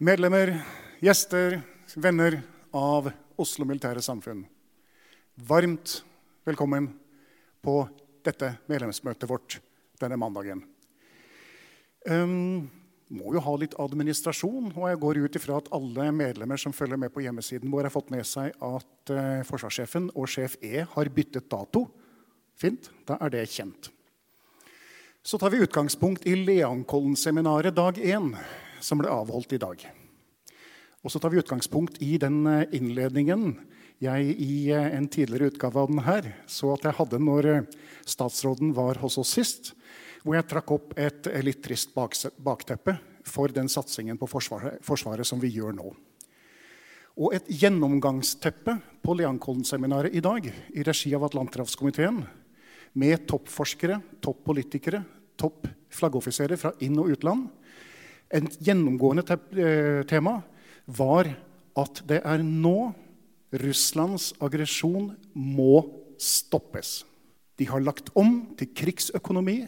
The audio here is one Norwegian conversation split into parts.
medlemmer, gjester, venner av Oslo Militære Samfunn. Varmt velkommen på dette medlemsmøtet vårt denne mandagen. Um, må jo ha litt administrasjon, og jeg går ut ifra at alle medlemmer som følger med på hjemmesiden vår, har fått med seg at uh, forsvarssjefen og sjef E har byttet dato. Fint, da er det kjent. Så tar vi utgangspunkt i Leankollen-seminaret dag 1, som ble avholdt i dag. Og så tar vi utgangspunkt i den eh, innledningen jeg i eh, en tidligere utgave av den her så at jeg hadde når eh, statsråden var hos oss sist, hvor jeg trakk opp et litt trist bakteppe for den satsingen på forsvaret, forsvaret som vi gjør nå. Og et gjennomgangsteppe på Leankollen-seminaret i dag i regi av Atlanterhavskomiteen med toppforskere, toppolitikere, topp flaggoffiserer fra inn- og utland. Et gjennomgående te tema var at det er nå Russlands aggresjon må stoppes. De har lagt om til krigsøkonomi.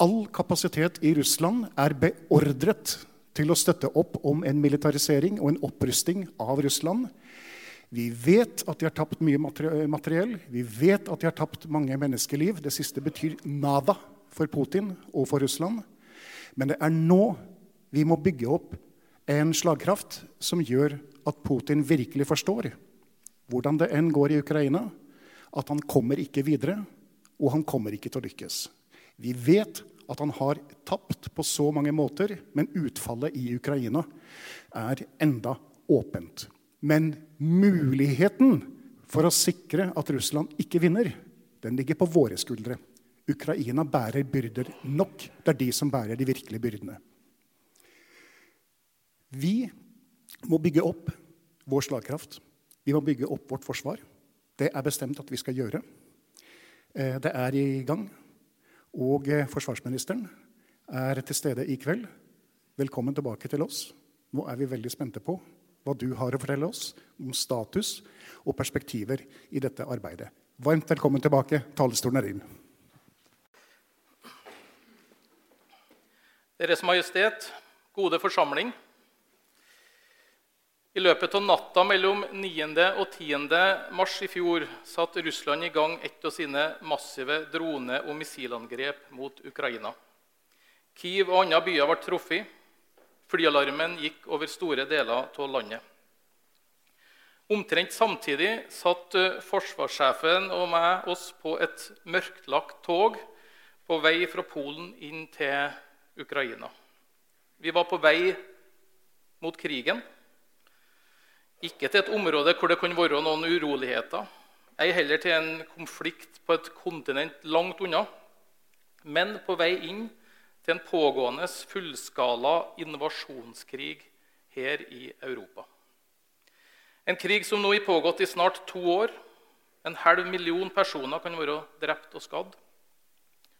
All kapasitet i Russland er beordret til å støtte opp om en militarisering og en opprusting av Russland. Vi vet at de har tapt mye materiell. Vi vet at de har tapt mange menneskeliv. Det siste betyr nada for Putin og for Russland. Men det er nå vi må bygge opp en slagkraft som gjør at Putin virkelig forstår hvordan det enn går i Ukraina, at han kommer ikke videre, og han kommer ikke til å lykkes. Vi vet at han har tapt på så mange måter, men utfallet i Ukraina er enda åpent. Men muligheten for å sikre at Russland ikke vinner, den ligger på våre skuldre. Ukraina bærer byrder nok. Det er de som bærer de virkelige byrdene. Vi må bygge opp vår slagkraft. Vi må bygge opp vårt forsvar. Det er bestemt at vi skal gjøre. Eh, det er i gang. Og eh, forsvarsministeren er til stede i kveld. Velkommen tilbake til oss. Nå er vi veldig spente på hva du har å fortelle oss om status og perspektiver i dette arbeidet. Varmt velkommen tilbake. Talerstolen er din. Deres Majestet, gode forsamling. I løpet av natta mellom 9. og 10. mars i fjor satte Russland i gang et av sine massive drone- og missilangrep mot Ukraina. Kiev og andre byer ble truffet. Flyalarmen gikk over store deler av landet. Omtrent samtidig satt eh, forsvarssjefen og meg oss på et mørklagt tog på vei fra Polen inn til Ukraina. Vi var på vei mot krigen. Ikke til et område hvor det kan være noen uroligheter, ei heller til en konflikt på et kontinent langt unna, men på vei inn til en pågående fullskala invasjonskrig her i Europa. En krig som nå har pågått i snart to år. En halv million personer kan være drept og skadd.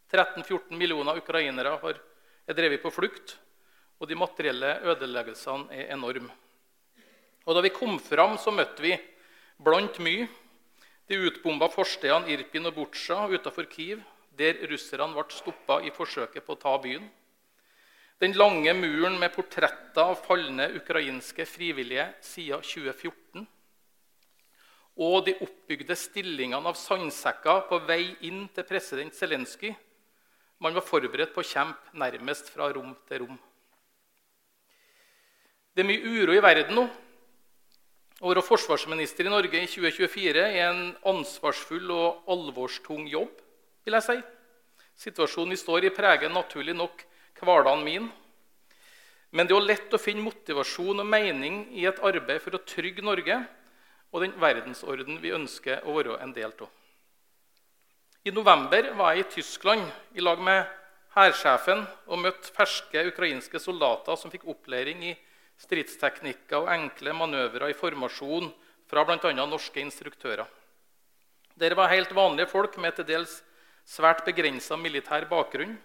13-14 millioner ukrainere har, er drevet på flukt, og de materielle ødeleggelsene er enorme. Og Da vi kom fram, så møtte vi blant mye De utbomba forstedene Irpin og Butsja utenfor Kiev, der russerne ble stoppa i forsøket på å ta byen. Den lange muren med portretter av falne ukrainske frivillige siden 2014. Og de oppbygde stillingene av sandsekker på vei inn til president Zelenskyj. Man var forberedt på å kjempe nærmest fra rom til rom. Det er mye uro i verden nå. Å være forsvarsminister i Norge i 2024 er en ansvarsfull og alvorstung jobb. vil jeg si. Situasjonen vi står i, preger naturlig nok hverdagen min. Men det er også lett å finne motivasjon og mening i et arbeid for å trygge Norge og den verdensorden vi ønsker å være en del av. I november var jeg i Tyskland i lag med hærsjefen og møtte ferske ukrainske soldater som fikk opplæring i stridsteknikker og enkle manøvrer i formasjon fra bl.a. norske instruktører. Dere var helt vanlige folk med til dels svært begrensa militær bakgrunn,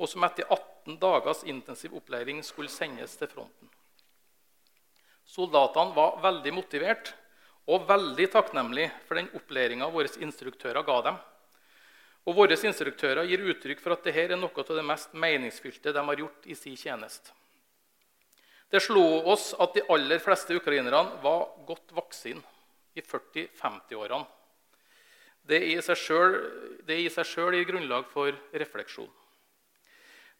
og som etter 18 dagers intensiv opplæring skulle sendes til fronten. Soldatene var veldig motivert og veldig takknemlige for den opplæringa våre instruktører ga dem. Og Våre instruktører gir uttrykk for at dette er noe av det mest meningsfylte de har gjort i sin tjeneste. Det slo oss at de aller fleste ukrainerne var godt vaksine i 40-50-årene. Det i seg sjøl gir grunnlag for refleksjon.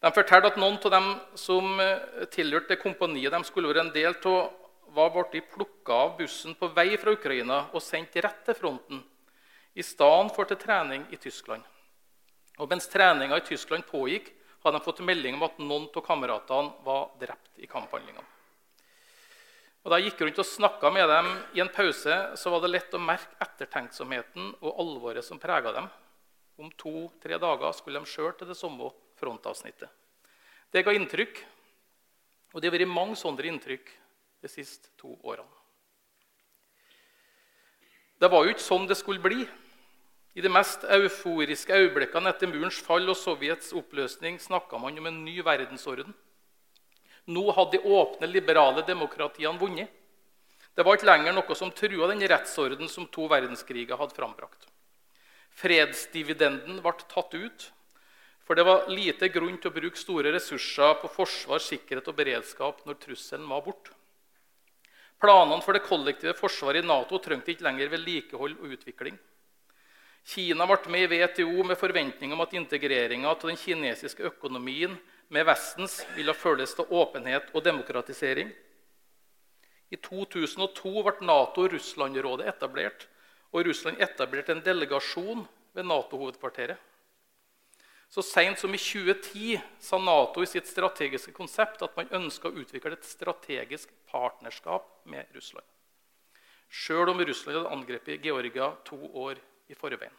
De fortalte at noen av dem som eh, tilhørte det kompaniet de skulle være en del av, var blitt plukka av bussen på vei fra Ukraina og sendt rett til fronten i stedet for til trening i Tyskland. Og Mens treninga i Tyskland pågikk, hadde de fått melding om at noen av kameratene var drept i kamphandlingene. Og Da jeg gikk rundt og snakka med dem i en pause, så var det lett å merke ettertenksomheten og alvoret som prega dem. Om to-tre dager skulle de sjøl til det samme frontavsnittet. Det ga inntrykk, og det har vært mange sånne inntrykk de siste to årene. Det var jo ikke sånn det skulle bli. I de mest euforiske øyeblikkene etter murens fall og Sovjets oppløsning snakka man om en ny verdensorden. Nå hadde de åpne, liberale demokratiene vunnet. Det var ikke lenger noe som trua den rettsorden som to verdenskriger hadde frambrakt. Fredsdividenden ble tatt ut, for det var lite grunn til å bruke store ressurser på forsvar, sikkerhet og beredskap når trusselen var borte. Planene for det kollektive forsvaret i Nato trengte ikke lenger vedlikehold og utvikling. Kina ble med i WTO med forventning om at integreringa av den kinesiske økonomien med Vestens ville følges til åpenhet og demokratisering. I 2002 ble Nato-Russland-rådet etablert, og Russland etablerte en delegasjon ved Nato-hovedkvarteret. Så seint som i 2010 sa Nato i sitt strategiske konsept at man ønska å utvikle et strategisk partnerskap med Russland. Sjøl om Russland hadde angrepet Georgia to år i forveien.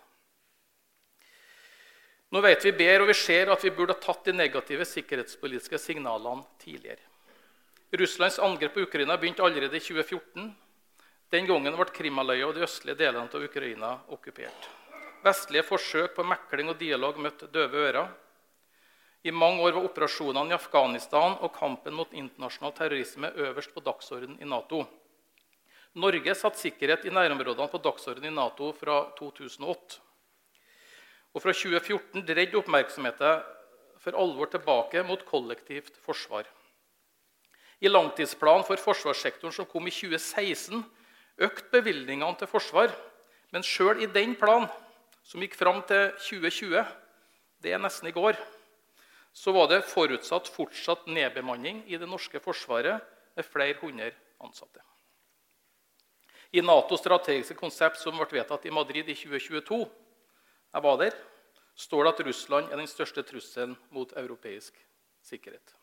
Nå vet vi bedre, og vi ser at vi burde ha tatt de negative sikkerhetspolitiske signalene tidligere. Russlands angrep på Ukraina begynte allerede i 2014. Den gangen ble Krimhalvøya og de østlige delene av Ukraina okkupert. Vestlige forsøk på mekling og dialog møtte døve ører. I mange år var operasjonene i Afghanistan og kampen mot internasjonal terrorisme øverst på dagsordenen i Nato. Norge satte sikkerhet i nærområdene på dagsordenen i Nato fra 2008. Og fra 2014 dreide oppmerksomheten for alvor tilbake mot kollektivt forsvar. I langtidsplanen for forsvarssektoren som kom i 2016, økte bevilgningene til forsvar. Men sjøl i den planen som gikk fram til 2020, det er nesten i går, så var det forutsatt fortsatt nedbemanning i det norske forsvaret med flere hundre ansatte. I Natos strategiske konsept som ble vedtatt i Madrid i 2022, jeg var der, står det at Russland er den største trusselen mot europeisk sikkerhet.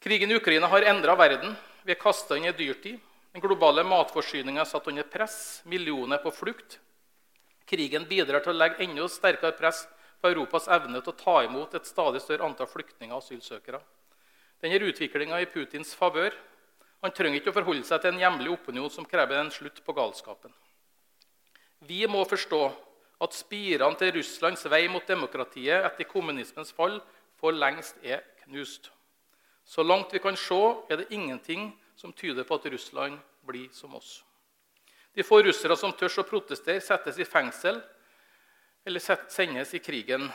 Krigen i Ukraina har endra verden. Vi er kasta inn i dyrtid. Den globale matforsyninga er satt under press. Millioner er på flukt. Krigen bidrar til å legge enda sterkere press på Europas evne til å ta imot et stadig større antall flyktninger og asylsøkere. Denne utviklinga i Putins favør. Han trenger ikke å forholde seg til en hjemlig opinion som krever en slutt på galskapen. Vi må forstå at spirene til Russlands vei mot demokratiet etter kommunismens fall for lengst er knust. Så langt vi kan se, er det ingenting som tyder på at Russland blir som oss. De få russere som tør å protestere, settes i fengsel eller sendes i krigen.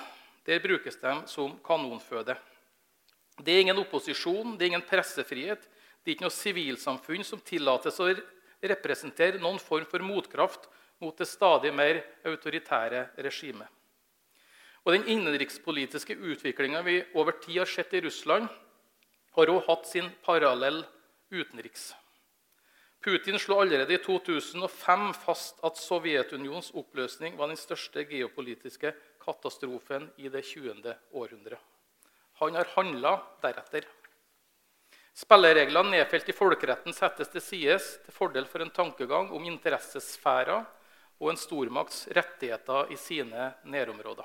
Der brukes de som kanonføde. Det er ingen opposisjon, det er ingen pressefrihet. Det er ikke noe sivilsamfunn som tillates å representere noen form for motkraft mot det stadig mer autoritære regimet. Og Den innenrikspolitiske utviklinga vi over tid har sett i Russland, har også hatt sin parallell utenriks. Putin slo allerede i 2005 fast at Sovjetunionens oppløsning var den største geopolitiske katastrofen i det 20. århundret. Han har handla deretter. Spillereglene nedfelt i folkeretten settes til side til fordel for en tankegang om interessesfærer og en stormakts rettigheter i sine nærområder.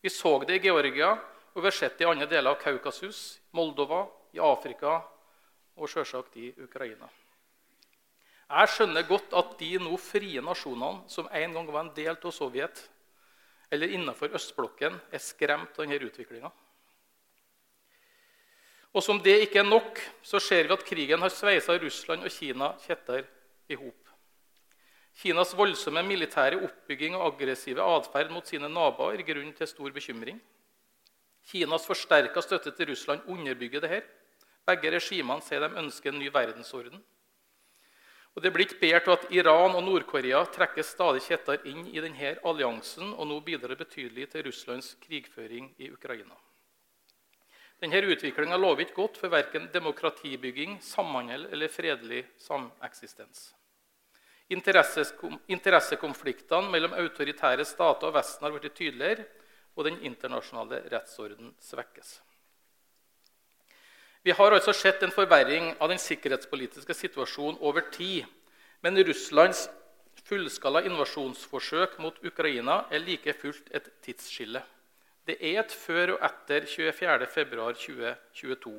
Vi så det i Georgia, og vi har sett det i andre deler av Kaukasus, Moldova, i Afrika og selvsagt i Ukraina. Jeg skjønner godt at de nå frie nasjonene som en gang var en del av Sovjet, eller innenfor østblokken, er skremt av denne utviklinga. Og som det ikke er nok, så ser vi at krigen har sveisa Russland og Kina kjetter i hop. Kinas voldsomme militære oppbygging og aggressive atferd mot sine naboer gir grunn til stor bekymring. Kinas forsterka støtte til Russland underbygger dette. Begge regimene sier de ønsker en ny verdensorden. Og Det blir ikke bedre til at Iran og Nord-Korea trekker stadig kjetter inn i denne alliansen og nå bidrar betydelig til Russlands krigføring i Ukraina. Denne utviklinga lover ikke godt for verken demokratibygging, samhandel eller fredelig sameksistens. Interessekonfliktene mellom autoritære stater og Vesten har blitt tydeligere, og den internasjonale rettsorden svekkes. Vi har altså sett en forverring av den sikkerhetspolitiske situasjonen over tid. Men Russlands fullskala invasjonsforsøk mot Ukraina er like fullt et tidsskille. Det er et før og etter 24.2.2022.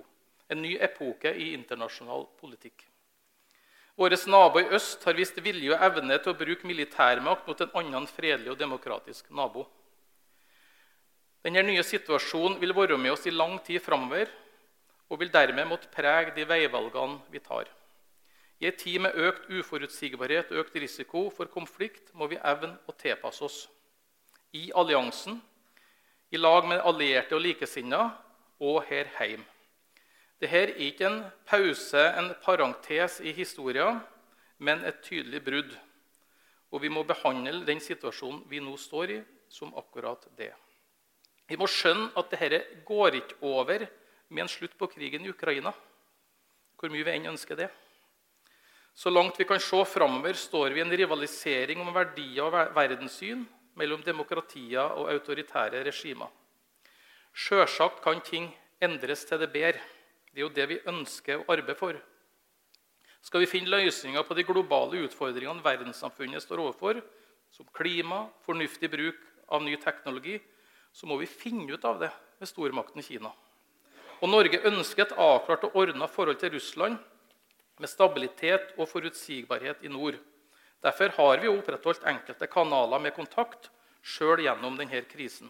En ny epoke i internasjonal politikk. Våre nabo i øst har vist vilje og evne til å bruke militærmakt mot en annen fredelig og demokratisk nabo. Denne nye situasjonen vil være med oss i lang tid framover og vil dermed måtte prege de veivalgene vi tar. I en tid med økt uforutsigbarhet og økt risiko for konflikt må vi evne å tilpasse oss. I alliansen, i lag med allierte og likesinnede og her hjemme. Dette er ikke en pause, en parentes i historien, men et tydelig brudd. Og vi må behandle den situasjonen vi nå står i, som akkurat det. Vi må skjønne at dette går ikke over med en slutt på krigen i Ukraina. Hvor mye vi enn ønsker det. Så langt vi kan se framover, står vi i en rivalisering om verdier og verdenssyn mellom demokratier og autoritære regimer. Sjølsagt kan ting endres til det bedre. Det er jo det vi ønsker å arbeide for. Skal vi finne løsninger på de globale utfordringene verdenssamfunnet står overfor, som klima, fornuftig bruk av ny teknologi, så må vi finne ut av det med stormakten Kina. Og Norge ønsker et avklart og ordna forhold til Russland med stabilitet og forutsigbarhet i nord. Derfor har vi opprettholdt enkelte kanaler med kontakt sjøl gjennom denne krisen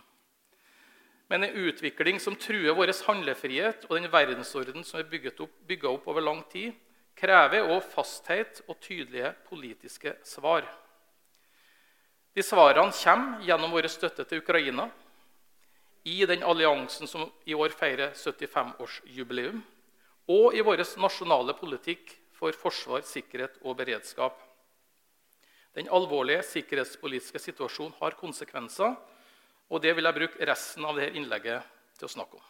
men en utvikling som truer vår handlefrihet og den verdensorden som er bygget opp, bygget opp over lang tid, krever også fasthet og tydelige politiske svar. De svarene kommer gjennom vår støtte til Ukraina, i den alliansen som i år feirer 75-årsjubileum, og i vår nasjonale politikk for forsvar, sikkerhet og beredskap. Den alvorlige sikkerhetspolitiske situasjonen har konsekvenser og det vil jeg bruke resten av dette innlegget til å snakke om.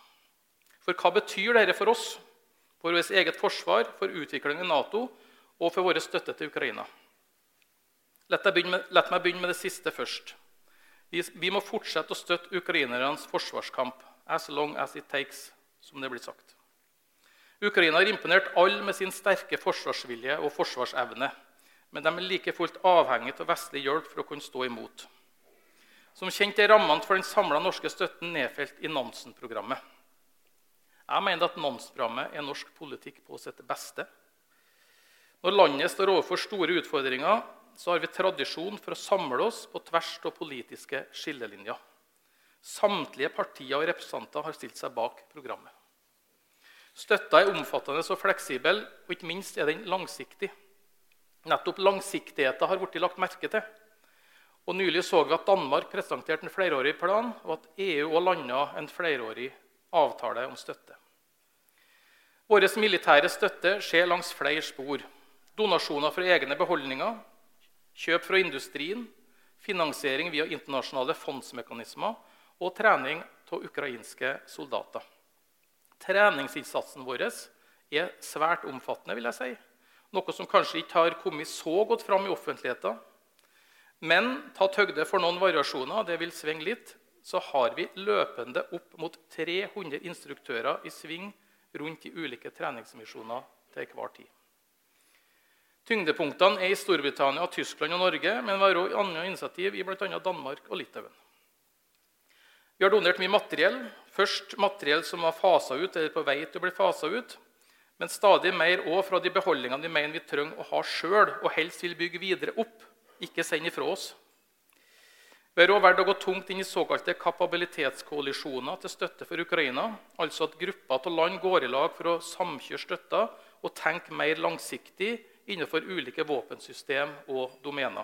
For hva betyr dette for oss, for vårt eget forsvar, for utviklingen i Nato og for vår støtte til Ukraina? La meg begynne med det siste først. Vi må fortsette å støtte ukrainernes forsvarskamp as long as it takes, som det blir sagt. Ukraina har imponert alle med sin sterke forsvarsvilje og forsvarsevne. Men de er like fullt avhengig av vestlig hjelp for å kunne stå imot. Som kjent er rammene for den samla norske støtten nedfelt i Nansen-programmet. Jeg mener at Nansen-programmet er norsk politikk på sitt beste. Når landet står overfor store utfordringer, så har vi tradisjon for å samle oss på tvers av politiske skillelinjer. Samtlige partier og representanter har stilt seg bak programmet. Støtta er omfattende og fleksibel, og ikke minst er den langsiktig. Nettopp langsiktigheten har blitt lagt merke til. Og Nylig så vi at Danmark presenterte en flerårig plan, og at EU òg landa en flerårig avtale om støtte. Vår militære støtte skjer langs flere spor. Donasjoner fra egne beholdninger, kjøp fra industrien, finansiering via internasjonale fondsmekanismer og trening av ukrainske soldater. Treningsinnsatsen vår er svært omfattende, vil jeg si. Noe som kanskje ikke har kommet så godt fram i offentligheten. Men tatt høgde for noen variasjoner, det vil svinge litt, så har vi løpende opp mot 300 instruktører i sving rundt i ulike treningsmisjoner til hver tid. Tyngdepunktene er i Storbritannia, Tyskland og Norge, men vi har også andre initiativ i bl.a. Danmark og Litauen. Vi har donert mye materiell. Først materiell som var fasa ut, eller på vei til å bli fasa ut. Men stadig mer òg fra de beholdningene vi mener vi trenger å ha sjøl, og helst vil bygge videre opp, ikke sende ifra oss. Vi har òg valgt å gå tungt inn i såkalte kapabilitetskoalisjoner til støtte for Ukraina. Altså at grupper av land går i lag for å samkjøre støtta og tenke mer langsiktig innenfor ulike våpensystem og domener.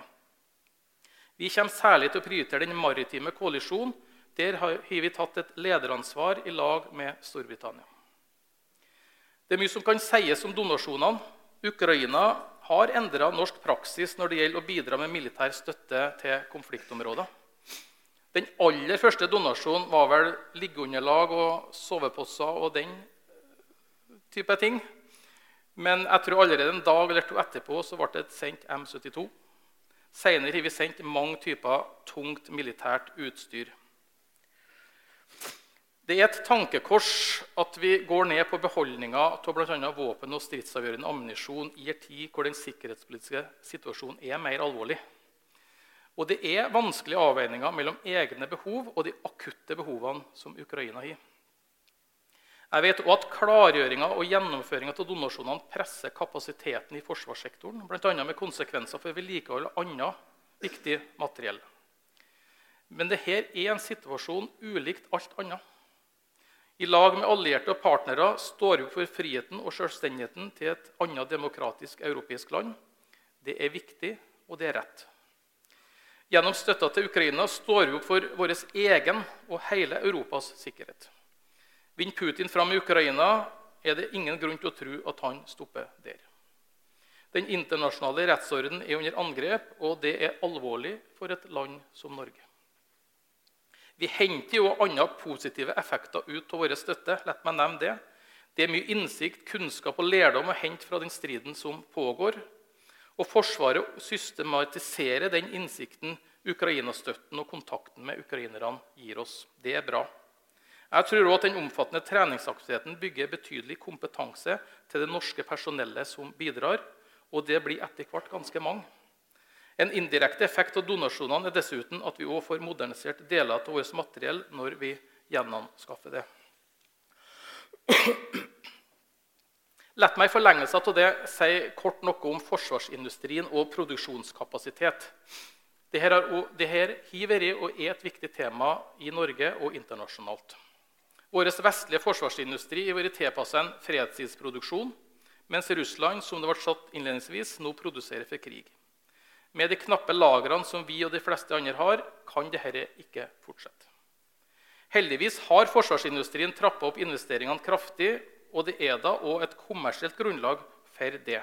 Vi kommer særlig til å prioritere den maritime koalisjonen. Der har vi tatt et lederansvar i lag med Storbritannia. Det er mye som kan sies om donasjonene. Ukraina har endra norsk praksis når det gjelder å bidra med militær støtte til konfliktområder. Den aller første donasjonen var vel liggeunderlag og soveposer og den type ting. Men jeg tror allerede en dag eller to etterpå så ble det sendt M72. Senere har vi sendt mange typer tungt militært utstyr. Det er et tankekors at vi går ned på beholdninga av bl.a. våpen og stridsavgjørende ammunisjon i en tid hvor den sikkerhetspolitiske situasjonen er mer alvorlig. Og det er vanskelige avveininger mellom egne behov og de akutte behovene som Ukraina har. Jeg vet også at Klargjøringa og gjennomføringa av donasjonene presser kapasiteten i forsvarssektoren, bl.a. med konsekvenser for vedlikehold av annet viktig materiell. Men dette er en situasjon ulikt alt annet. I lag med allierte og partnere står vi for friheten og selvstendigheten til et annet demokratisk europeisk land. Det er viktig, og det er rett. Gjennom støtta til Ukraina står vi opp for vår egen og hele Europas sikkerhet. Vinner Putin fram i Ukraina, er det ingen grunn til å tro at han stopper der. Den internasjonale rettsorden er under angrep, og det er alvorlig for et land som Norge. Vi henter jo andre positive effekter ut av vår støtte. Lett meg nevne Det Det er mye innsikt, kunnskap og lærdom å hente fra den striden som pågår. Og Forsvaret systematiserer den innsikten Ukraina-støtten og kontakten med ukrainerne gir oss. Det er bra. Jeg tror også at Den omfattende treningsaktiviteten bygger betydelig kompetanse til det norske personellet som bidrar. Og det blir etter hvert ganske mange. En indirekte effekt av donasjonene er dessuten at vi også får modernisert deler av vårt materiell når vi gjenanskaffer det. La meg i forlengelse av det si kort noe om forsvarsindustrien og produksjonskapasitet. Dette har vært og er et viktig tema i Norge og internasjonalt. Vår vestlige forsvarsindustri har vært tilpassa en fredstidsproduksjon, mens Russland som det ble satt innledningsvis, nå produserer for krig. Med de knappe lagrene som vi og de fleste andre har, kan dette ikke fortsette. Heldigvis har forsvarsindustrien trappa opp investeringene kraftig, og det er da òg et kommersielt grunnlag for det.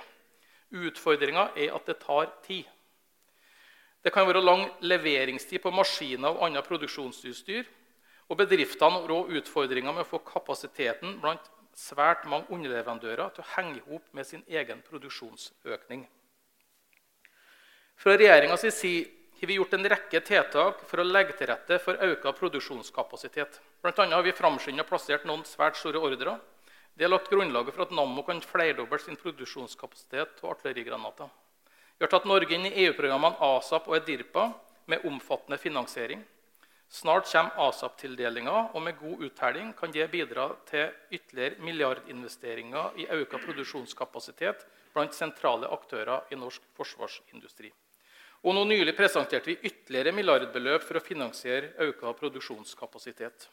Utfordringa er at det tar tid. Det kan være lang leveringstid på maskiner og annet produksjonsutstyr. Og bedriftene har utfordringer med å få kapasiteten blant svært mange underleverandører til å henge i hop med sin egen produksjonsøkning. Fra regjeringas side har vi gjort en rekke tiltak for å legge til rette for økt produksjonskapasitet. Annet har vi framskynda og plassert noen svært store ordrer. Det har lagt grunnlaget for at Nammo kan flerdoble sin produksjonskapasitet av artillerigranater. Vi har tatt Norge inn i EU-programmene ASAP og EDIRPA med omfattende finansiering. Snart kommer ASAP-tildelinga, og med god uttelling kan det bidra til ytterligere milliardinvesteringer i økt produksjonskapasitet blant sentrale aktører i norsk forsvarsindustri. Og nå Nylig presenterte vi ytterligere milliardbeløp for å finansiere økt produksjonskapasitet.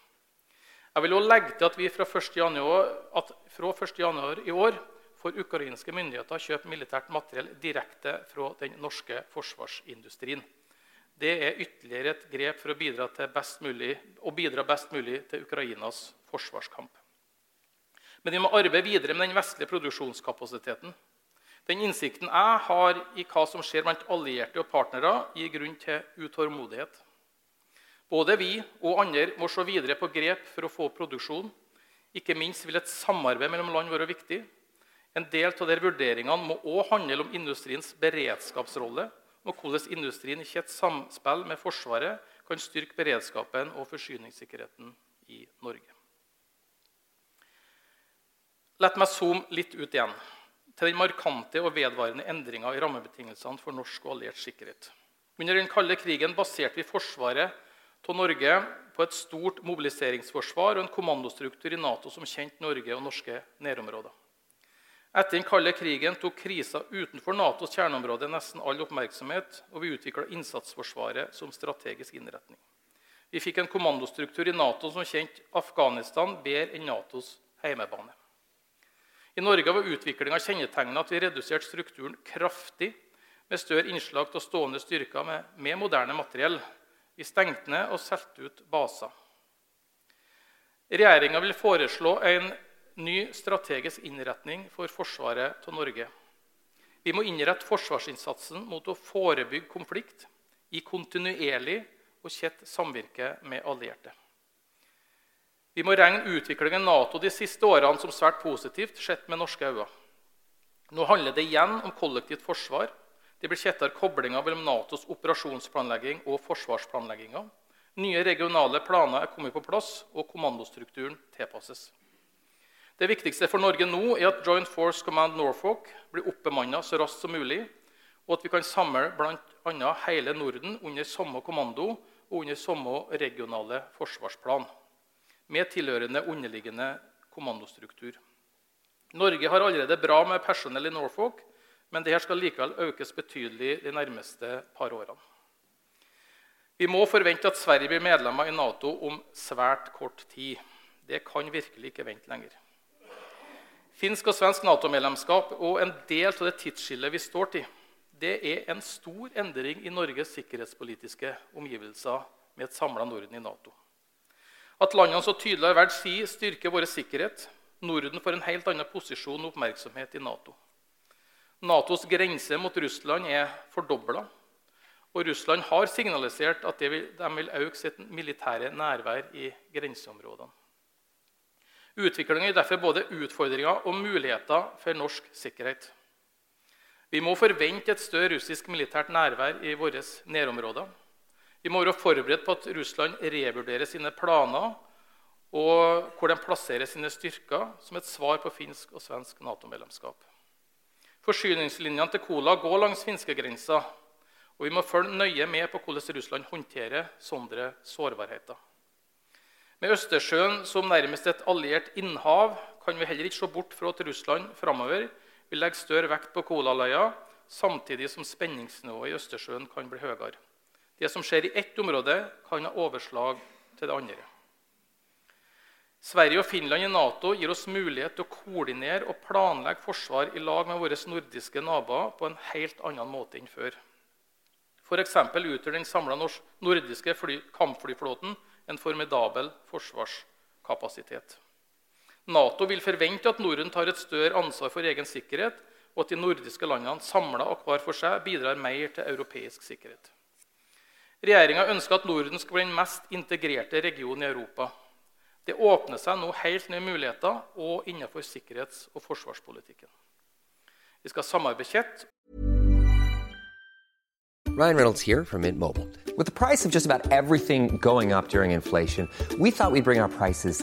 Jeg vil også legge til at vi fra 1. januar, fra 1. januar i år får ukrainske myndigheter kjøpe militært materiell direkte fra den norske forsvarsindustrien. Det er ytterligere et grep for å bidra, best mulig, å bidra best mulig til Ukrainas forsvarskamp. Men vi må arbeide videre med den vestlige produksjonskapasiteten. Den innsikten jeg har i hva som skjer blant allierte og partnere, gir grunn til utålmodighet. Både vi og andre må se videre på grep for å få produksjon. Ikke minst vil et samarbeid mellom land være viktig. En del av de vurderingene må òg handle om industriens beredskapsrolle og hvordan industrien i et samspill med Forsvaret kan styrke beredskapen og forsyningssikkerheten i Norge. La meg zoome litt ut igjen til den markante og vedvarende endringa i rammebetingelsene for norsk og alliert sikkerhet. Under den kalde krigen baserte vi forsvaret av Norge på et stort mobiliseringsforsvar og en kommandostruktur i Nato som kjente Norge og norske nærområder. Etter den kalde krigen tok krisa utenfor Natos kjerneområde nesten all oppmerksomhet, og vi utvikla innsatsforsvaret som strategisk innretning. Vi fikk en kommandostruktur i Nato som kjente Afghanistan bedre enn Natos heimebane. I Norge var utviklinga kjennetegna at vi reduserte strukturen kraftig, med større innslag av stående styrker med, med moderne materiell. Vi stengte ned og solgte ut baser. Regjeringa vil foreslå en ny strategisk innretning for forsvaret av Norge. Vi må innrette forsvarsinnsatsen mot å forebygge konflikt i kontinuerlig og tett samvirke med allierte. Vi må regne utviklingen Nato de siste årene som svært positivt, sett med norske øyne. Nå handler det igjen om kollektivt forsvar. Det blir tettere koblinger mellom Natos operasjonsplanlegging og forsvarsplanlegginga. Nye regionale planer er kommet på plass, og kommandostrukturen tilpasses. Det viktigste for Norge nå er at Joint Force Command Norfolk blir oppbemanna så raskt som mulig, og at vi kan samle bl.a. hele Norden under samme kommando og under samme regionale forsvarsplan, med tilhørende underliggende kommandostruktur. Norge har allerede bra med personell i Norfolk, men dette skal likevel økes betydelig de nærmeste par årene. Vi må forvente at Sverige blir medlemmer i Nato om svært kort tid. Det kan virkelig ikke vente lenger. Finsk og svensk Nato-medlemskap og en del av det tidsskillet vi står til, det er en stor endring i Norges sikkerhetspolitiske omgivelser med et samla Norden i Nato. At landene så tydelig har valgt si, styrker vår sikkerhet. Norden får en helt annen posisjon og oppmerksomhet i Nato. Natos grense mot Russland er fordobla. Og Russland har signalisert at de vil, de vil øke sitt militære nærvær i grenseområdene. Utviklingen gir derfor både utfordringer og muligheter for norsk sikkerhet. Vi må forvente et større russisk militært nærvær i våre nærområder. Vi må være forberedt på at Russland revurderer sine planer og hvor de plasserer sine styrker, som et svar på finsk og svensk Nato-medlemskap. Forsyningslinjene til Kola går langs finskegrensa, og vi må følge nøye med på hvordan Russland håndterer sånne sårbarheter. Med Østersjøen som nærmest et alliert innhav kan vi heller ikke se bort fra at Russland framover vil legge større vekt på Kolaløya, samtidig som spenningsnivået i Østersjøen kan bli høyere. Det som skjer i ett område, kan ha overslag til det andre. Sverige og Finland i Nato gir oss mulighet til å koordinere og planlegge forsvar i lag med våre nordiske naboer på en helt annen måte enn før. F.eks. utgjør den samla nordiske kampflyflåten en formidabel forsvarskapasitet. Nato vil forvente at Norden tar et større ansvar for egen sikkerhet, og at de nordiske landene samla og hver for seg bidrar mer til europeisk sikkerhet. Regjeringa ønsker at Norden skal bli den mest integrerte regionen i Europa. Det åpner seg nå helt nye muligheter og innenfor sikkerhets- og forsvarspolitikken. Vi skal samarbeide tett Ryan Reynolds her fra Mint Mobile. prisen the price alt som går opp up during inflation, we vi skulle bringe our prices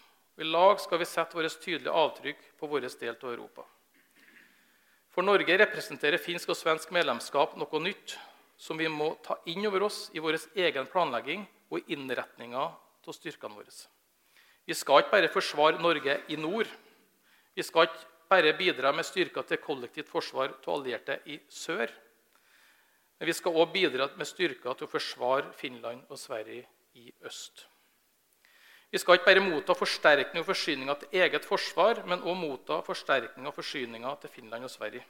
I lag skal vi sette vårt tydelige avtrykk på vår del av Europa. For Norge representerer finsk og svensk medlemskap noe nytt som vi må ta inn over oss i vår egen planlegging og innretninga av styrkene våre. Vi skal ikke bare forsvare Norge i nord. Vi skal ikke bare bidra med styrker til kollektivt forsvar av allierte i sør. Men vi skal òg bidra med styrker til å forsvare Finland og Sverige i øst. Vi skal ikke bare motta forsterkning og forsyninger til eget forsvar, men òg motta forsterkning og forsyninger til Finland og Sverige.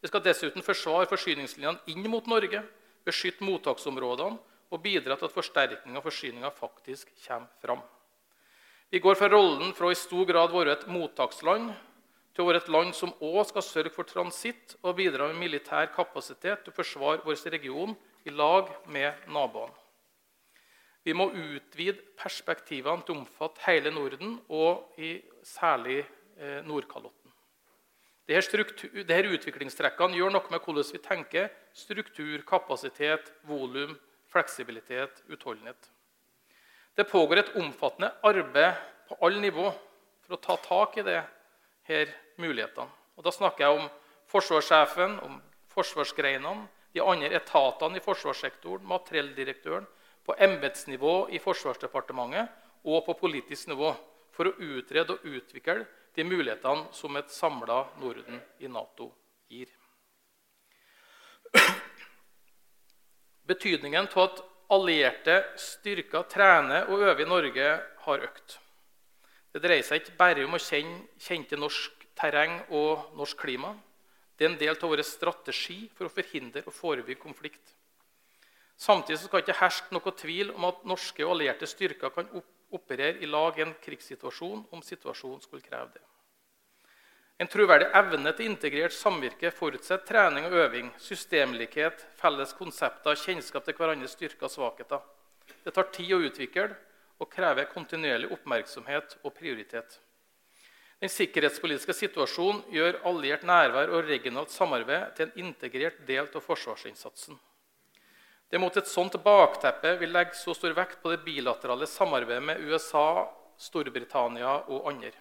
Vi skal dessuten forsvare forsyningslinjene inn mot Norge, beskytte mottaksområdene og bidra til at forsterkning og forsyninger faktisk kommer fram. Vi går fra rollen fra i stor grad være et mottaksland til å være et land som òg skal sørge for transitt og bidra med militær kapasitet til å forsvare vår region i lag med naboene. Vi må utvide perspektivene til å omfatte hele Norden, og i særlig eh, Nordkalotten. Disse, utviklingstrekkene gjør noe med hvordan vi tenker struktur, kapasitet, volum, fleksibilitet, utholdenhet. Det pågår et omfattende arbeid på alle nivå for å ta tak i disse mulighetene. Og da snakker jeg om forsvarssjefen, om forsvarsgreinene, de andre etatene i forsvarssektoren, materielldirektøren, på embetsnivå i Forsvarsdepartementet og på politisk nivå for å utrede og utvikle de mulighetene som et samla Norden i Nato gir. Betydningen av at allierte styrker trener og øver i Norge, har økt. Det dreier seg ikke bare om å kjenne, kjente norsk terreng og norsk klima. Det er en del av vår strategi for å forhindre og forebygge konflikt. Samtidig skal det ikke herske noe tvil om at norske og allierte styrker kan operere i lag i en krigssituasjon om situasjonen skulle kreve det. En troverdig evne til integrert samvirke forutsetter trening og øving, systemlikhet, felles konsepter, kjennskap til hverandres styrker og svakheter. Det tar tid å utvikle og krever kontinuerlig oppmerksomhet og prioritet. Den sikkerhetspolitiske situasjonen gjør alliert nærvær og regionalt samarbeid til en integrert del av forsvarsinnsatsen. Det er mot et sånt bakteppe vi legger så stor vekt på det bilaterale samarbeidet med USA, Storbritannia og andre.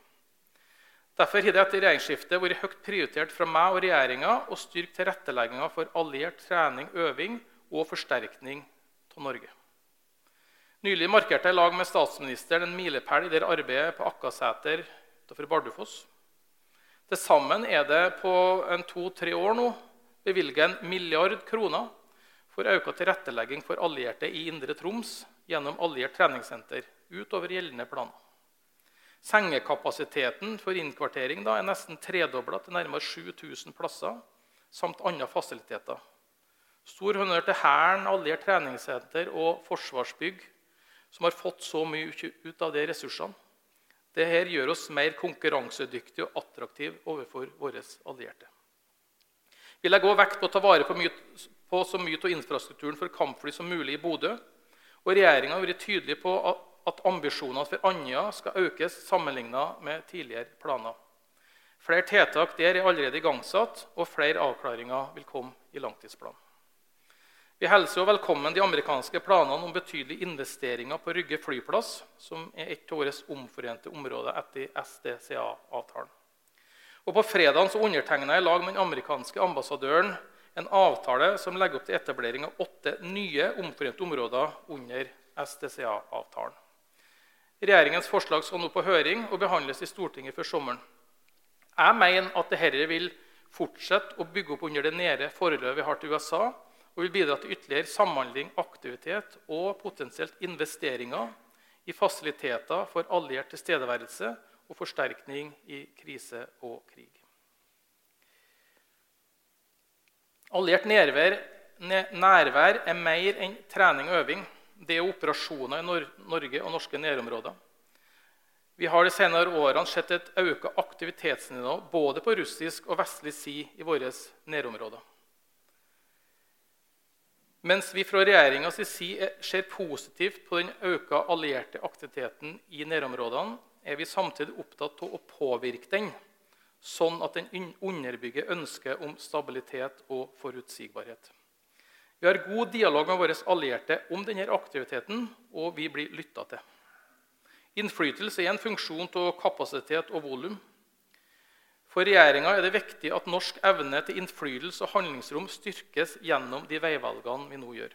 Derfor har det etter regjeringsskiftet vært høyt prioritert fra meg og regjeringa å styrke tilrettelegginga for alliert trening, øving og forsterkning av Norge. Nylig markerte jeg lag med statsministeren en milepæl i det arbeidet på Akkaseter utenfor Bardufoss. Til sammen er det på to-tre år nå bevilget en milliard kroner for økt tilrettelegging for allierte i Indre Troms gjennom alliert treningssenter utover gjeldende planer. Sengekapasiteten for innkvartering da, er nesten tredobla til nærmere 7000 plasser, samt andre fasiliteter. Stor honnør til Hæren, alliert treningssenter og Forsvarsbygg, som har fått så mye ut av de ressursene. Dette gjør oss mer konkurransedyktige og attraktive overfor våre allierte. Vi legger også vekt på å ta vare på, mye, på så mye av infrastrukturen for kampfly som mulig i Bodø. Og Regjeringa har vært tydelig på at ambisjonene for Andøya skal økes sammenlignet med tidligere planer. Flere tiltak der er allerede igangsatt, og flere avklaringer vil komme i langtidsplanen. Vi hilser velkommen de amerikanske planene om betydelige investeringer på Rygge flyplass, som er et av årets omforente områder etter SDCA-avtalen. Og På fredag undertegna jeg lag med den amerikanske ambassadøren en avtale som legger opp til etablering av åtte nye omforente områder under SDCA-avtalen. Regjeringens forslag skal nå på høring og behandles i Stortinget før sommeren. Jeg mener at dette vil fortsette å bygge opp under det nære forholdet vi har til USA, og vil bidra til ytterligere samhandling, aktivitet og potensielt investeringer i fasiliteter for alliert tilstedeværelse og forsterkning i krise og krig. Alliert nærvær, nærvær er mer enn trening og øving. Det er operasjoner i Norge og norske nærområder. Vi har de senere årene sett et økt aktivitetsnivå både på russisk og vestlig side i våre nærområder. Mens vi fra regjeringas side ser positivt på den økte allierte aktiviteten i nærområdene, er vi samtidig opptatt av å påvirke den, sånn at den underbygger ønsket om stabilitet og forutsigbarhet. Vi har god dialog med våre allierte om denne aktiviteten, og vi blir lytta til. Innflytelse er en funksjon av kapasitet og volum. For regjeringa er det viktig at norsk evne til innflytelse og handlingsrom styrkes gjennom de veivalgene vi nå gjør.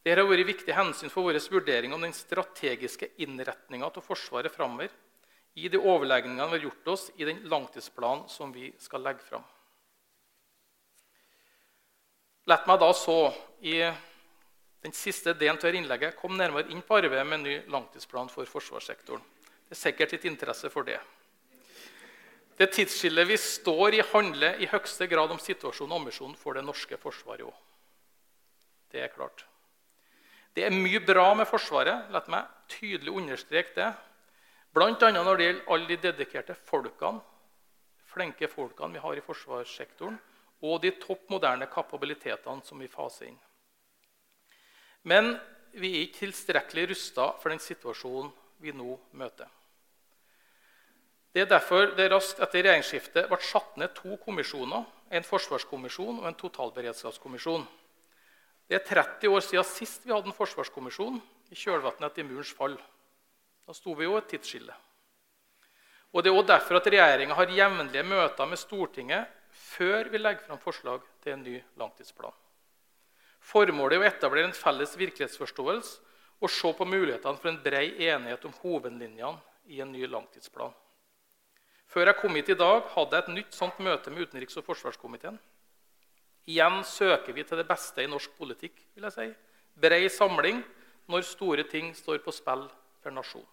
Dette har vært viktig hensyn for vår vurdering om den strategiske innretninga av Forsvaret framover i de overlegningene vi har gjort oss i den langtidsplanen som vi skal legge fram. La meg da så i den siste delen av innlegget kom nærmere inn på arbeidet med ny langtidsplan for forsvarssektoren. Det er sikkert litt interesse for det. Det tidsskillet vi står i, handler i høyeste grad om situasjonen og ambisjonen for det norske forsvaret òg. Det er klart. Det er mye bra med Forsvaret. La meg tydelig understreke det. Bl.a. når det gjelder alle de dedikerte folkene, flinke folkene vi har i forsvarssektoren, og de topp moderne kapabilitetene som vi faser inn. Men vi er ikke tilstrekkelig rusta for den situasjonen vi nå møter. Det er derfor det raskt etter regjeringsskiftet ble satt ned to kommisjoner, en forsvarskommisjon og en totalberedskapskommisjon. Det er 30 år siden sist vi hadde en forsvarskommisjon, i kjølvannet etter murens fall. Da sto vi jo et tidsskille. Og Det er også derfor at regjeringa har jevnlige møter med Stortinget før vi legger fram forslag til en ny langtidsplan. Formålet er å etablere en felles virkelighetsforståelse og se på mulighetene for en brei enighet om hovedlinjene i en ny langtidsplan. Før jeg kom hit i dag, hadde jeg et nytt sånt møte med utenriks- og forsvarskomiteen. Igjen søker vi til det beste i norsk politikk. vil jeg si. Brei samling når store ting står på spill for nasjon.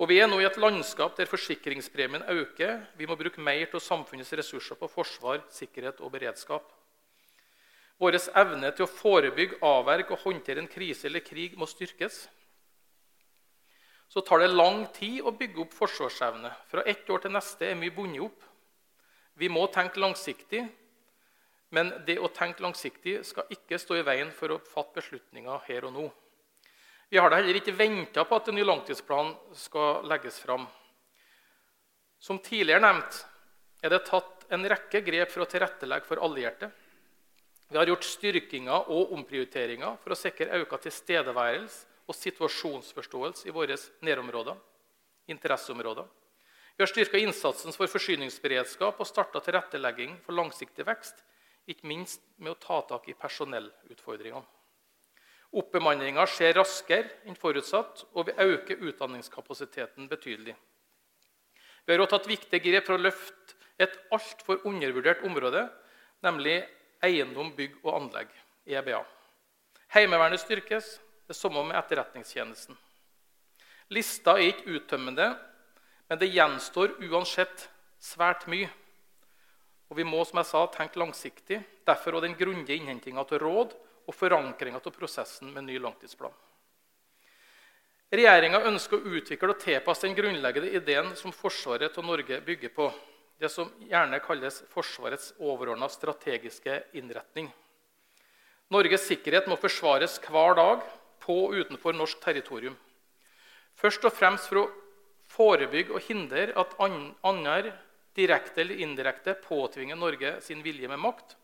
Og Vi er nå i et landskap der forsikringspremien øker. Vi må bruke mer av samfunnets ressurser på forsvar, sikkerhet og beredskap. Vår evne til å forebygge, avverge og håndtere en krise eller krig må styrkes. Så tar det lang tid å bygge opp forsvarsevne. Fra ett år til neste er mye bundet opp. Vi må tenke langsiktig, men det å tenke langsiktig skal ikke stå i veien for å fatte beslutninger her og nå. Vi har da heller ikke venta på at en ny langtidsplan skal legges fram. Som tidligere nevnt er det tatt en rekke grep for å tilrettelegge for allierte. Vi har gjort styrkinger og omprioriteringer for å sikre økt tilstedeværelse og situasjonsforståelse i våre nærområder, interesseområder. Vi har styrka innsatsen for forsyningsberedskap og starta tilrettelegging for langsiktig vekst, ikke minst med å ta tak i personellutfordringene. Oppbemanninga skjer raskere enn forutsatt, og vi øker utdanningskapasiteten betydelig. Vi har også tatt viktige grep for å løfte et altfor undervurdert område, nemlig eiendom, bygg og anlegg, EBA. Heimevernet styrkes, det samme med Etterretningstjenesten. Lista er ikke uttømmende, men det gjenstår uansett svært mye. Og Vi må som jeg sa, tenke langsiktig. Derfor også den grundige innhentinga av råd og forankringa av prosessen med ny langtidsplan. Regjeringa ønsker å utvikle og tilpasse den grunnleggende ideen som Forsvaret av Norge bygger på det som gjerne kalles Forsvarets overordna strategiske innretning. Norges sikkerhet må forsvares hver dag på og utenfor norsk territorium. Først og fremst for å forebygge og hindre at andre direkte eller indirekte påtvinger Norge sin vilje med makt,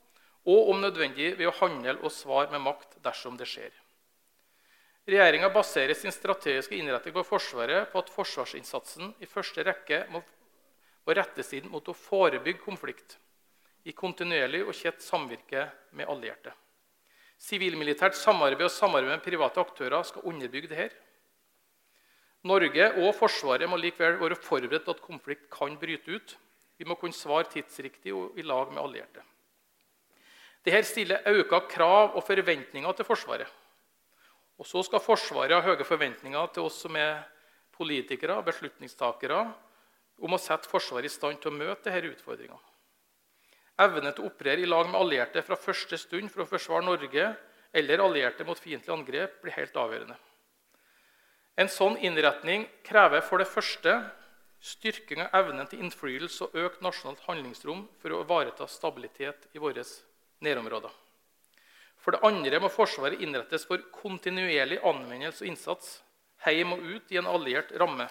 og om nødvendig ved å handle og svare med makt dersom det skjer. Regjeringa baserer sin strategiske innretning på Forsvaret på at forsvarsinnsatsen i første rekke må og rettes inn mot å forebygge konflikt i kontinuerlig og tett samvirke med allierte. Sivilmilitært samarbeid og samarbeid med private aktører skal underbygge dette. Norge og Forsvaret må likevel være forberedt på at konflikt kan bryte ut. Vi må kunne svare tidsriktig og i lag med allierte. Dette stiller økte krav og forventninger til Forsvaret. Og så skal Forsvaret ha høye forventninger til oss som er politikere og beslutningstakere om å sette Forsvaret i stand til å møte disse utfordringene. Evne til å operere i lag med allierte fra første stund for å forsvare Norge eller allierte mot fiendtlige angrep blir helt avgjørende. En sånn innretning krever for det første styrking av evnen til innflytelse og økt nasjonalt handlingsrom for å ivareta stabilitet i våre nærområder. For det andre må Forsvaret innrettes for kontinuerlig anvendelse og innsats hjem og ut i en alliert ramme.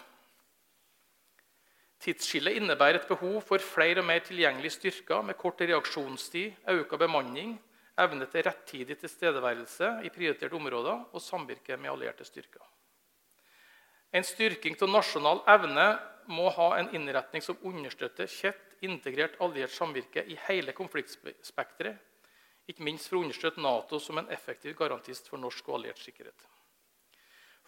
Tidsskillet innebærer et behov for flere og mer tilgjengelige styrker med kort reaksjonstid, økt bemanning, evne til rettidig tilstedeværelse i prioriterte områder og samvirke med allierte styrker. En styrking av nasjonal evne må ha en innretning som understøtter tett integrert alliert samvirke i hele konfliktspekteret, ikke minst for å understøtte Nato som en effektiv garantist for norsk og alliert sikkerhet.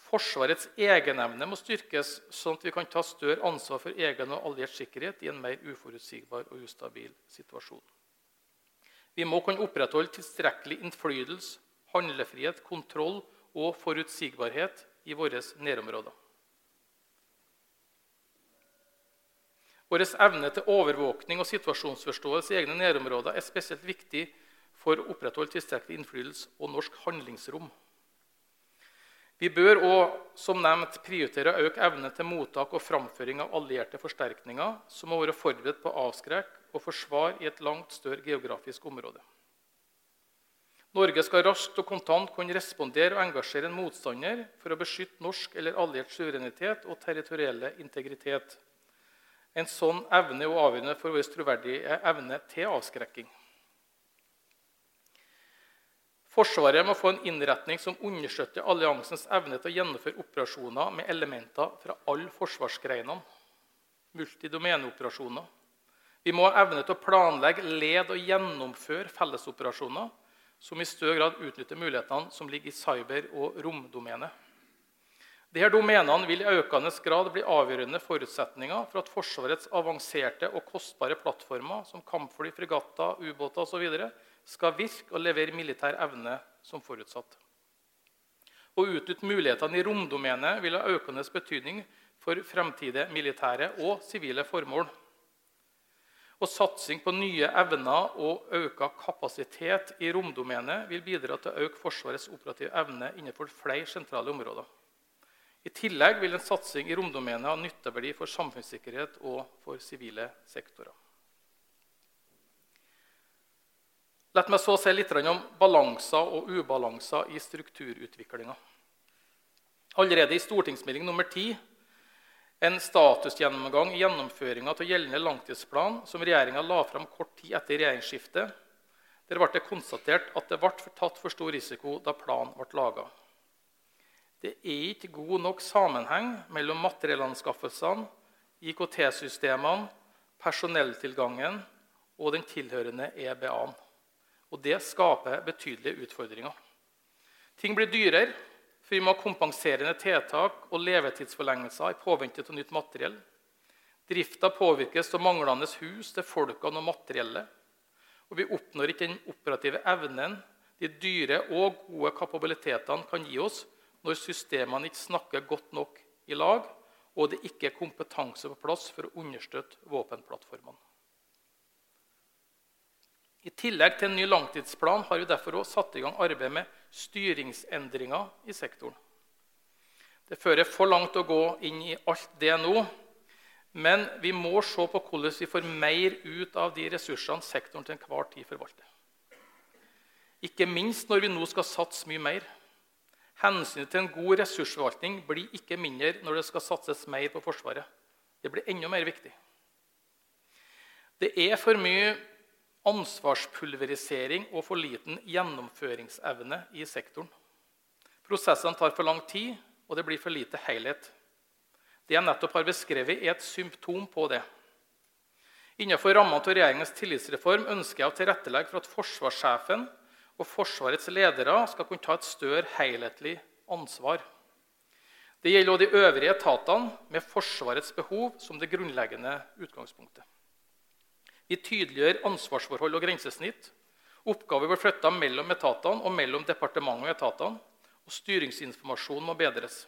Forsvarets egenevne må styrkes, sånn at vi kan ta større ansvar for egen og alliert sikkerhet i en mer uforutsigbar og ustabil situasjon. Vi må kunne opprettholde tilstrekkelig innflytelse, handlefrihet, kontroll og forutsigbarhet i våre nærområder. Vår evne til overvåkning og situasjonsforståelse i egne nærområder er spesielt viktig for å opprettholde tilstrekkelig innflytelse og norsk handlingsrom. Vi bør òg som nevnt, prioritere å øke evnen til mottak og framføring av allierte forsterkninger som må være forberedt på avskrekk og forsvar i et langt større geografisk område. Norge skal raskt og kontant kunne respondere og engasjere en motstander for å beskytte norsk eller alliert suverenitet og territorielle integritet. En sånn evne er avgjørende for vår troverdige evne til avskrekking. Forsvaret må få en innretning som understøtter alliansens evne til å gjennomføre operasjoner med elementer fra alle forsvarsgreinene. Multidomeneoperasjoner. Vi må ha evne til å planlegge, lede og gjennomføre fellesoperasjoner som i større grad utnytter mulighetene som ligger i cyber- og romdomenet. Disse domenene vil i økende grad bli avgjørende forutsetninger for at Forsvarets avanserte og kostbare plattformer som kampfly, fregatter, ubåter osv skal virke og levere militær evne som forutsatt. Å utnytte mulighetene i romdomenet vil ha økende betydning for fremtidige militære og sivile formål. Og Satsing på nye evner og økt kapasitet i romdomenet vil bidra til å øke Forsvarets operative evne innenfor flere sentrale områder. I tillegg vil en satsing i romdomenet ha nytteverdi for samfunnssikkerhet og for sivile sektorer. La meg så si litt om balanser og ubalanser i strukturutviklinga. Allerede i stortingsmelding nummer 10, en statusgjennomgang i gjennomføringa av gjeldende langtidsplan, som regjeringa la fram kort tid etter regjeringsskiftet, der ble det konstatert at det ble tatt for stor risiko da planen ble laga. Det er ikke god nok sammenheng mellom materiellanskaffelsene, IKT-systemene, personelltilgangen og den tilhørende EBA-en. Og det skaper betydelige utfordringer. Ting blir dyrere, for vi må ha kompenserende tiltak og levetidsforlengelser i påvente av nytt materiell. Drifta påvirkes av manglende hus til folkene og materiellet. Og vi oppnår ikke den operative evnen de dyre og gode kapabilitetene kan gi oss når systemene ikke snakker godt nok i lag, og det ikke er kompetanse på plass for å understøtte våpenplattformene. I tillegg til en ny langtidsplan har vi derfor også satt i gang arbeid med styringsendringer i sektoren. Det fører for langt å gå inn i alt det nå, men vi må se på hvordan vi får mer ut av de ressursene sektoren til enhver tid forvalter. Ikke minst når vi nå skal satse mye mer. Hensynet til en god ressursforvaltning blir ikke mindre når det skal satses mer på Forsvaret. Det blir enda mer viktig. Det er for mye ansvarspulverisering og for liten gjennomføringsevne i sektoren. Prosessene tar for lang tid, og det blir for lite helhet. Det jeg nettopp har beskrevet, er et symptom på det. Innenfor rammene av regjeringens tillitsreform ønsker jeg å tilrettelegge for at forsvarssjefen og Forsvarets ledere skal kunne ta et større helhetlig ansvar. Det gjelder også de øvrige etatene, med Forsvarets behov som det grunnleggende utgangspunktet. Vi tydeliggjør ansvarsforhold og grensesnitt. Oppgaver blir flytta mellom etatene og mellom departementet og etatene. Og styringsinformasjonen må bedres.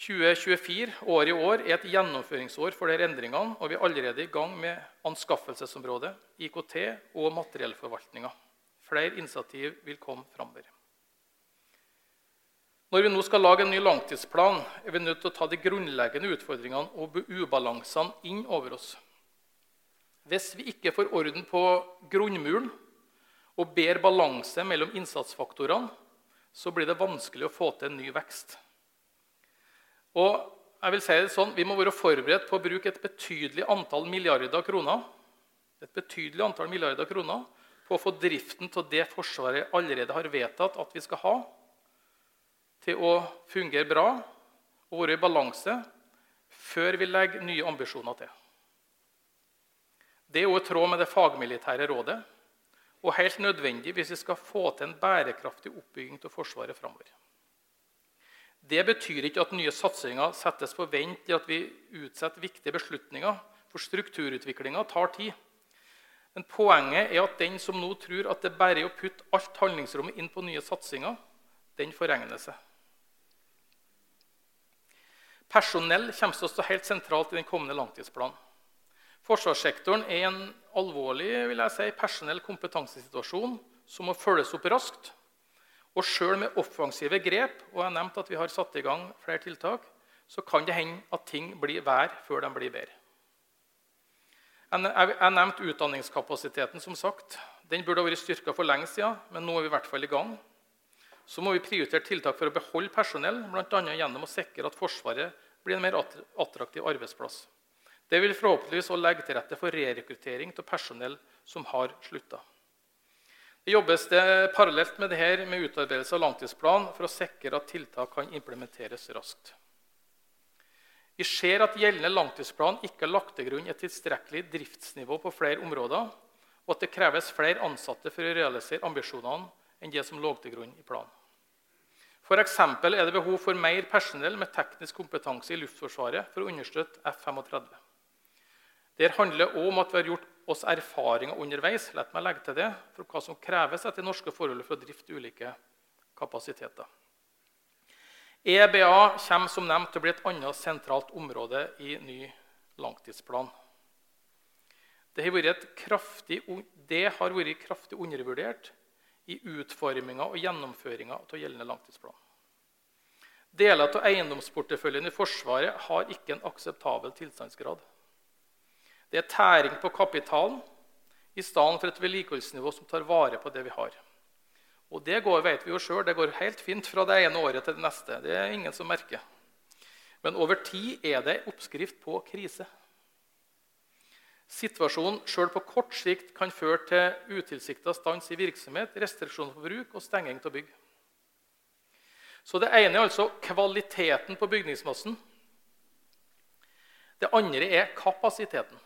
2024, året i år, er et gjennomføringsår for disse endringene, og vi er allerede i gang med anskaffelsesområdet, IKT og materiellforvaltninga. Flere initiativ vil komme framover. Når vi nå skal lage en ny langtidsplan, er vi nødt til å ta de grunnleggende utfordringene og ubalansene inn over oss. Hvis vi ikke får orden på grunnmuren og bedre balanse mellom innsatsfaktorene, så blir det vanskelig å få til en ny vekst. Og jeg vil si det sånn, Vi må være forberedt på å bruke et betydelig antall milliarder kroner et betydelig antall milliarder kroner på å få driften til det Forsvaret allerede har vedtatt at vi skal ha, til å fungere bra og være i balanse før vi legger nye ambisjoner til. Det er også i tråd med det fagmilitære rådet og helt nødvendig hvis vi skal få til en bærekraftig oppbygging av Forsvaret framover. Det betyr ikke at nye satsinger settes på vent i at vi utsetter viktige beslutninger, for strukturutviklinga tar tid. Men poenget er at den som nå tror at det bare er å putte alt handlingsrommet inn på nye satsinger, den forregner seg. Personell kommer til å stå helt sentralt i den kommende langtidsplanen. Forsvarssektoren er en alvorlig vil jeg si, personell kompetansesituasjon som må følges opp raskt. Og sjøl med offensive grep og jeg nevnt at vi har satt i gang flere tiltak, så kan det hende at ting blir vær før de blir bedre. Jeg nevnte utdanningskapasiteten. som sagt. Den burde ha vært styrka for lenge siden, men nå er vi i hvert fall i gang. Så må vi prioritere tiltak for å beholde personell, bl.a. gjennom å sikre at Forsvaret blir en mer attraktiv arbeidsplass. Det vil forhåpentligvis også legge til rette for rerekruttering av personell som har slutta. Det jobbes det parallelt med dette med utarbeidelse av langtidsplan for å sikre at tiltak kan implementeres raskt. Vi ser at gjeldende langtidsplan ikke har lagt til grunn et tilstrekkelig driftsnivå på flere områder, og at det kreves flere ansatte for å realisere ambisjonene enn det som lå til grunn i planen. F.eks. er det behov for mer personell med teknisk kompetanse i Luftforsvaret for å understøtte F-35. Det handler også om at vi har gjort oss erfaringer underveis Lett meg legge til det, for hva som kreves etter norske forhold for å drifte ulike kapasiteter. EBA kommer som nevnt til å bli et annet sentralt område i ny langtidsplan. Det har vært, kraftig, har vært kraftig undervurdert i utforminga og gjennomføringa av gjeldende langtidsplan. Deler av eiendomsporteføljen i Forsvaret har ikke en akseptabel tilstandsgrad. Det er tæring på kapitalen i stedet for et vedlikeholdsnivå som tar vare på det vi har. Og det går, vet vi jo selv, det går helt fint fra det ene året til det neste. Det er ingen som merker. Men over tid er det oppskrift på krise. Situasjonen selv på kort sikt kan føre til utilsikta stans i virksomhet, restriksjoner på bruk og stenging av bygg. Så Det ene er altså kvaliteten på bygningsmassen. Det andre er kapasiteten.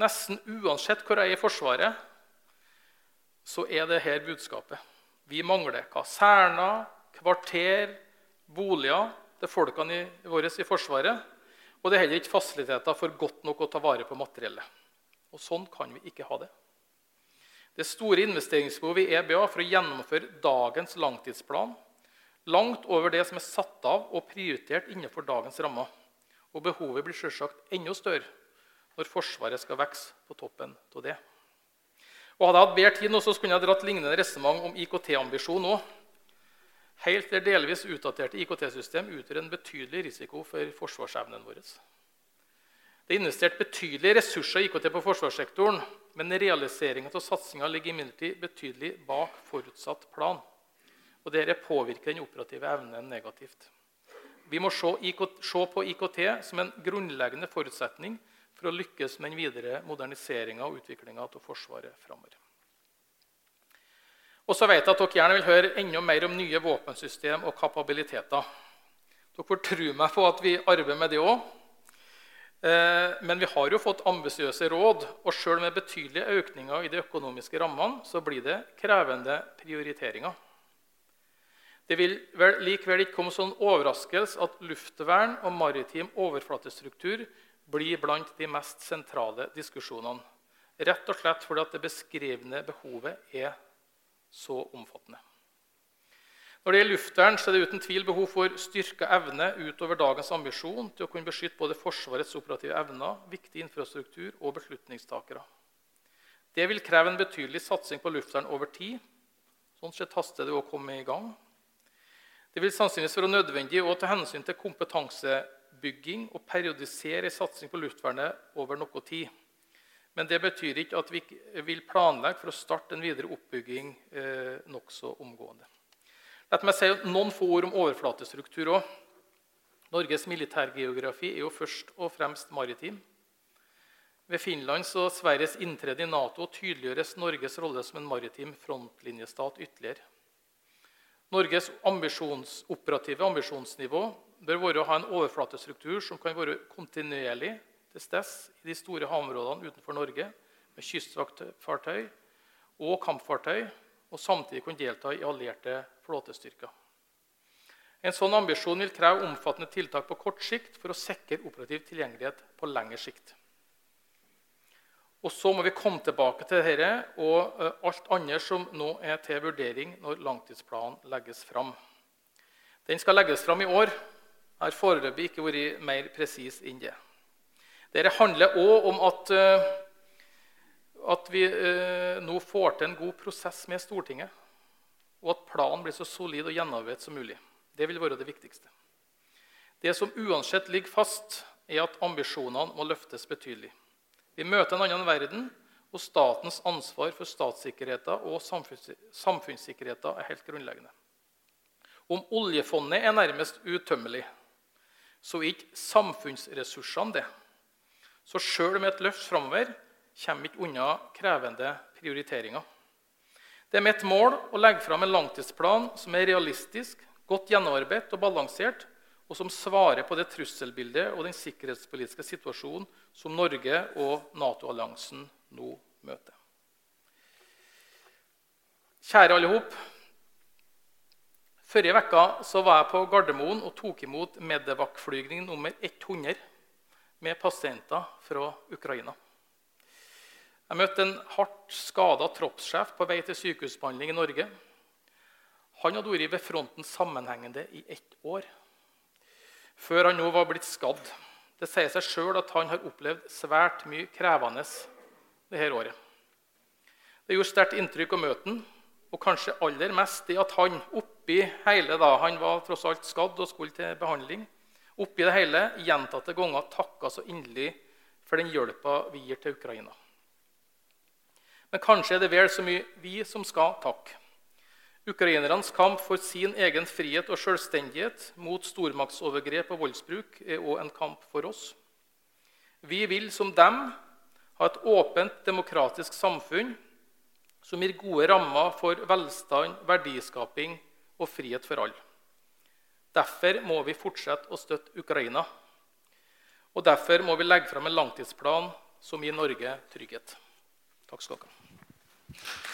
Nesten uansett hvor jeg er i Forsvaret, så er det her budskapet. Vi mangler kaserner, kvarter, boliger til folkene våre i Forsvaret. Og det er heller ikke fasiliteter for godt nok å ta vare på materiellet. Og Sånn kan vi ikke ha det. Det store investeringsbehovet i EBA for å gjennomføre dagens langtidsplan langt over det som er satt av og prioritert innenfor dagens rammer. Og behovet blir selvsagt enda større når Forsvaret skal vokse på toppen av det. Og Hadde jeg hatt bedre tid, nå, så skulle jeg dratt lignende resonnement om IKT-ambisjon òg. Helt eller delvis utdaterte IKT-system utgjør en betydelig risiko for forsvarsevnen vår. Det er investert betydelige ressurser i IKT på forsvarssektoren, men realiseringen av satsinga ligger imidlertid betydelig bak forutsatt plan. Og Dette påvirker den operative evnen negativt. Vi må se, på IKT som en grunnleggende forutsetning for å lykkes med den videre moderniseringa og utviklinga av Forsvaret framover. Og så vet jeg at dere gjerne vil høre enda mer om nye våpensystem og kapabiliteter. Dere får tro meg på at vi arbeider med det òg. Eh, men vi har jo fått ambisiøse råd, og sjøl med betydelige økninger i de økonomiske rammene så blir det krevende prioriteringer. Det vil vel likevel ikke komme sånn overraskelse at luftvern og maritim overflatestruktur blir blant de mest sentrale diskusjonene. Rett og slett fordi det beskrevne behovet er så omfattende. Når det gjelder luftvern, er det uten tvil behov for styrka evne utover dagens ambisjon til å kunne beskytte både Forsvarets operative evner, viktig infrastruktur og beslutningstakere. Det vil kreve en betydelig satsing på luftvern over tid. Sånn sett haster det å komme i gang. Det vil sannsynligvis være nødvendig å ta hensyn til kompetansebygging og periodisere satsing på luftvernet over noe tid. Men det betyr ikke at vi vil planlegge for å starte en videre oppbygging eh, nokså omgående. La meg si noen få ord om overflatestruktur òg. Norges militærgeografi er jo først og fremst maritim. Ved Finlands og Sveriges inntreden i Nato tydeliggjøres Norges rolle som en maritim frontlinjestat ytterligere. Norges ambisjons, operative ambisjonsnivå bør være å ha en overflatestruktur som kan være kontinuerlig til stede i de store havområdene utenfor Norge med kystvaktfartøy og kampfartøy, og samtidig kunne delta i allierte flåtestyrker. En sånn ambisjon vil kreve omfattende tiltak på kort sikt for å sikre operativ tilgjengelighet på lengre sikt. Og Så må vi komme tilbake til dette og eh, alt annet som nå er til vurdering når langtidsplanen legges fram. Den skal legges fram i år. Jeg har foreløpig ikke vært mer presis enn det. Dette handler òg om at, eh, at vi eh, nå får til en god prosess med Stortinget, og at planen blir så solid og gjennomarbeidet som mulig. Det vil være det viktigste. Det som uansett ligger fast, er at ambisjonene må løftes betydelig. Vi møter en annen verden, og statens ansvar for statssikkerheten og samfunnssikkerheten er helt grunnleggende. Om oljefondet er nærmest utømmelig, så er ikke samfunnsressursene det. Så sjøl med et løft framover kommer vi ikke unna krevende prioriteringer. Det er mitt mål å legge fram en langtidsplan som er realistisk, godt gjennomarbeidet og balansert, og som svarer på det trusselbildet og den sikkerhetspolitiske situasjonen som Norge og Nato-alliansen nå møter. Kjære alle hop. Forrige uke var jeg på Gardermoen og tok imot Medevac-flygning nummer 100 med pasienter fra Ukraina. Jeg møtte en hardt skada troppssjef på vei til sykehusbehandling i Norge. Han hadde vært ved fronten sammenhengende i ett år, før han nå var blitt skadd. Det sier seg sjøl at han har opplevd svært mye krevende dette året. Det gjorde sterkt inntrykk å møte ham, og kanskje aller mest det at han oppi hele da, Han var tross alt skadd og skulle til behandling oppi det hele gjentatte ganger takka så inderlig for den hjelpa vi gir til Ukraina. Men kanskje er det vel så mye vi som skal takke. Ukrainernes kamp for sin egen frihet og selvstendighet mot stormaktsovergrep og voldsbruk er òg en kamp for oss. Vi vil, som dem, ha et åpent, demokratisk samfunn som gir gode rammer for velstand, verdiskaping og frihet for alle. Derfor må vi fortsette å støtte Ukraina. Og derfor må vi legge fram en langtidsplan som gir Norge trygghet. Takk skal dere ha.